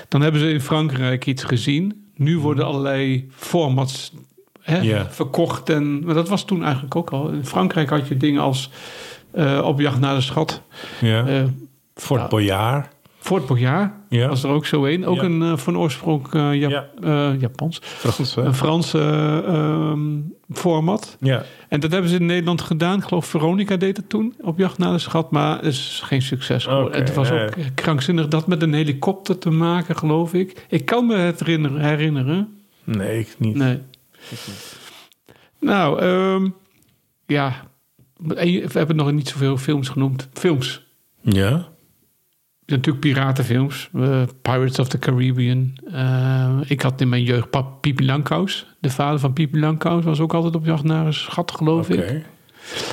C: Dan hebben ze in Frankrijk iets gezien. Nu worden allerlei formats hè, verkocht. En, maar dat was toen eigenlijk ook al. In Frankrijk had je dingen als eh, Op jacht naar de schat.
D: Ja.
C: eh,
D: Fort
C: ja.
D: Boyard.
C: Fort Boyard
D: Ja.
C: was er ook zo een. Ook
D: Ja.
C: een eh, van oorsprong Jap-
D: Ja.
C: eh, Japans.
D: Frans?
C: Een Franse eh, ehm, format.
D: Ja.
C: En dat hebben ze in Nederland gedaan. Ik geloof Veronica deed het toen op jacht naar de schat. Maar het is geen succes geworden. Het was ook krankzinnig dat met een helikopter te maken, geloof ik. Ik kan me het herinneren.
D: Nee, ik niet.
C: Nee. Nou, ehm, ja. We hebben nog niet zoveel films genoemd. Films.
D: Ja?
C: Natuurlijk piratenfilms. eh, Pirates of the Caribbean. Eh, ik had in mijn jeugd Pipi Langkous. De vader van Pipi Langkous was ook altijd op jacht naar een schat, geloof ik.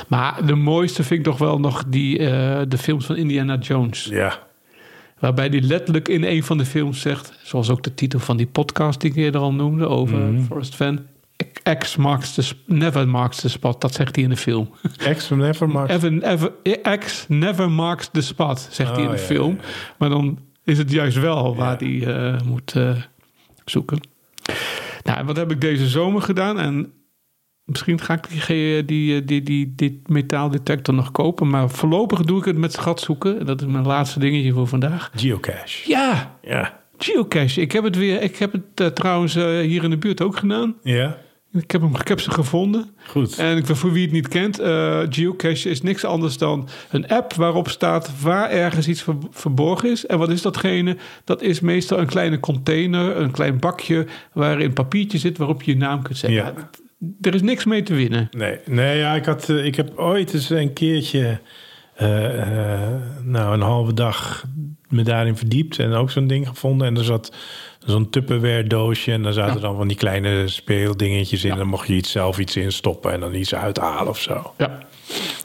C: Maar de mooiste vind ik toch wel nog die, eh, de films van Indiana Jones.
D: Ja.
C: Waarbij die letterlijk in een van de films zegt... zoals ook de titel van die podcast die ik eerder al noemde... over
D: Mhm.
C: Forrest Fan... X marks the, never marks the spot. Dat zegt hij in de film.
D: From Never Mark.
C: Ever, ever, X never marks the spot, zegt hij in
D: Oh,
C: de
D: ja,
C: film.
D: ja,
C: Maar dan is het juist wel waar hij eh, moet eh, zoeken. Nou, en wat heb ik deze zomer gedaan? En misschien ga ik die, die, die, die, die metaaldetector nog kopen. Maar voorlopig doe ik het met schat zoeken. En Dat is mijn laatste dingetje voor vandaag.
D: Geocache.
C: Ja,
D: Ja.
C: geocache. Ik heb het weer. Ik heb het eh, trouwens eh, hier in de buurt ook gedaan.
D: Ja.
C: Ik heb, hem, ik heb ze gevonden.
D: Goed.
C: En ik- voor wie het niet kent, eh, geocache is niks anders dan een app waarop staat waar ergens iets ver- verborgen is. En wat is datgene? Dat is meestal een kleine container, een klein bakje waarin papiertje zit waarop je je naam kunt zetten.
D: Ja.
C: Er is niks mee te winnen.
D: Nee, nee ja, ik, had, eh, ik heb ooit eens een keertje, eh, nou een halve dag me daarin verdiept en ook zo'n ding gevonden. En er zat zo'n Tupperware doosje en daar zaten
C: Ja.
D: dan van die kleine speeldingetjes in. Dan mocht je iets zelf iets instoppen en dan iets uithalen of zo.
C: Ja.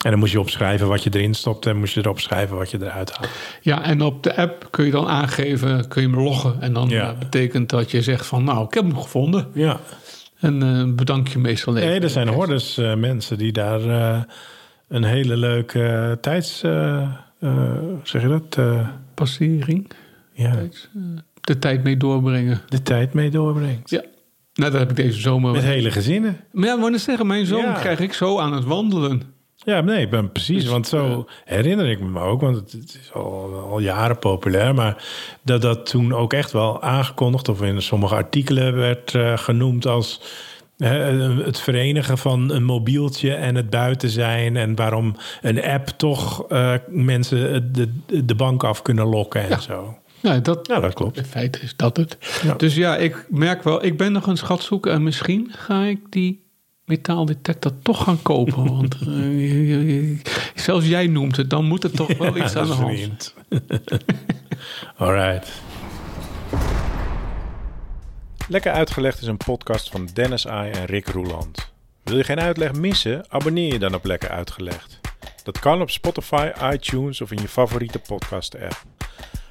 D: En dan moest je opschrijven wat je erin stopt en moest je erop schrijven wat je eruit haalt.
C: ja, en op de app kun je dan aangeven, kun je hem loggen. En dan
D: Ja.
C: eh, betekent dat je zegt van nou, ik heb hem gevonden.
D: Ja.
C: En eh, bedank je meestal even.
D: Nee, er zijn hordes eh, mensen die daar een hele leuke tijds... zeg je dat?
C: Passering,
D: ja,
C: de tijd mee doorbrengen.
D: de tijd mee doorbrengt.
C: Ja. Nou, dat heb ik deze zomer.
D: Met hele gezinnen.
C: Maar ja, maar zeggen, mijn zoon
D: Ja.
C: krijg ik zo aan het wandelen.
D: Ja, nee, ik ben precies.
C: Dus,
D: want zo herinner ik me ook, want het, is al, al jaren populair. Maar dat dat toen ook echt wel aangekondigd, of in sommige artikelen werd eh, genoemd als. het verenigen van een mobieltje en het buiten zijn. En waarom een app toch eh, mensen de, de bank af kunnen lokken en
C: Ja.
D: zo.
C: Nou, dat,
D: Ja, dat klopt.
C: in feite is dat het.
D: Ja.
C: Dus ja, ik merk wel, ik ben nog een schat zoeken. En misschien ga ik die metaaldetector toch gaan kopen. Want eh, zelfs jij noemt het, dan moet er toch wel iets aan de hand.
D: All right. Lekker Uitgelegd is een podcast van Dennis Ai en Rick Roeland. Wil je geen uitleg missen? Abonneer je dan op Lekker Uitgelegd. Dat kan op Spotify, iTunes of in je favoriete podcast-app.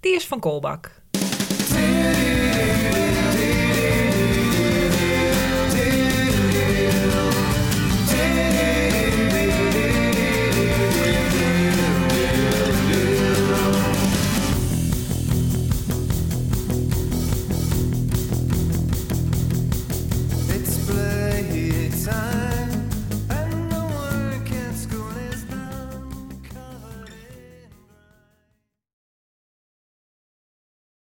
E: die is van Kolbak.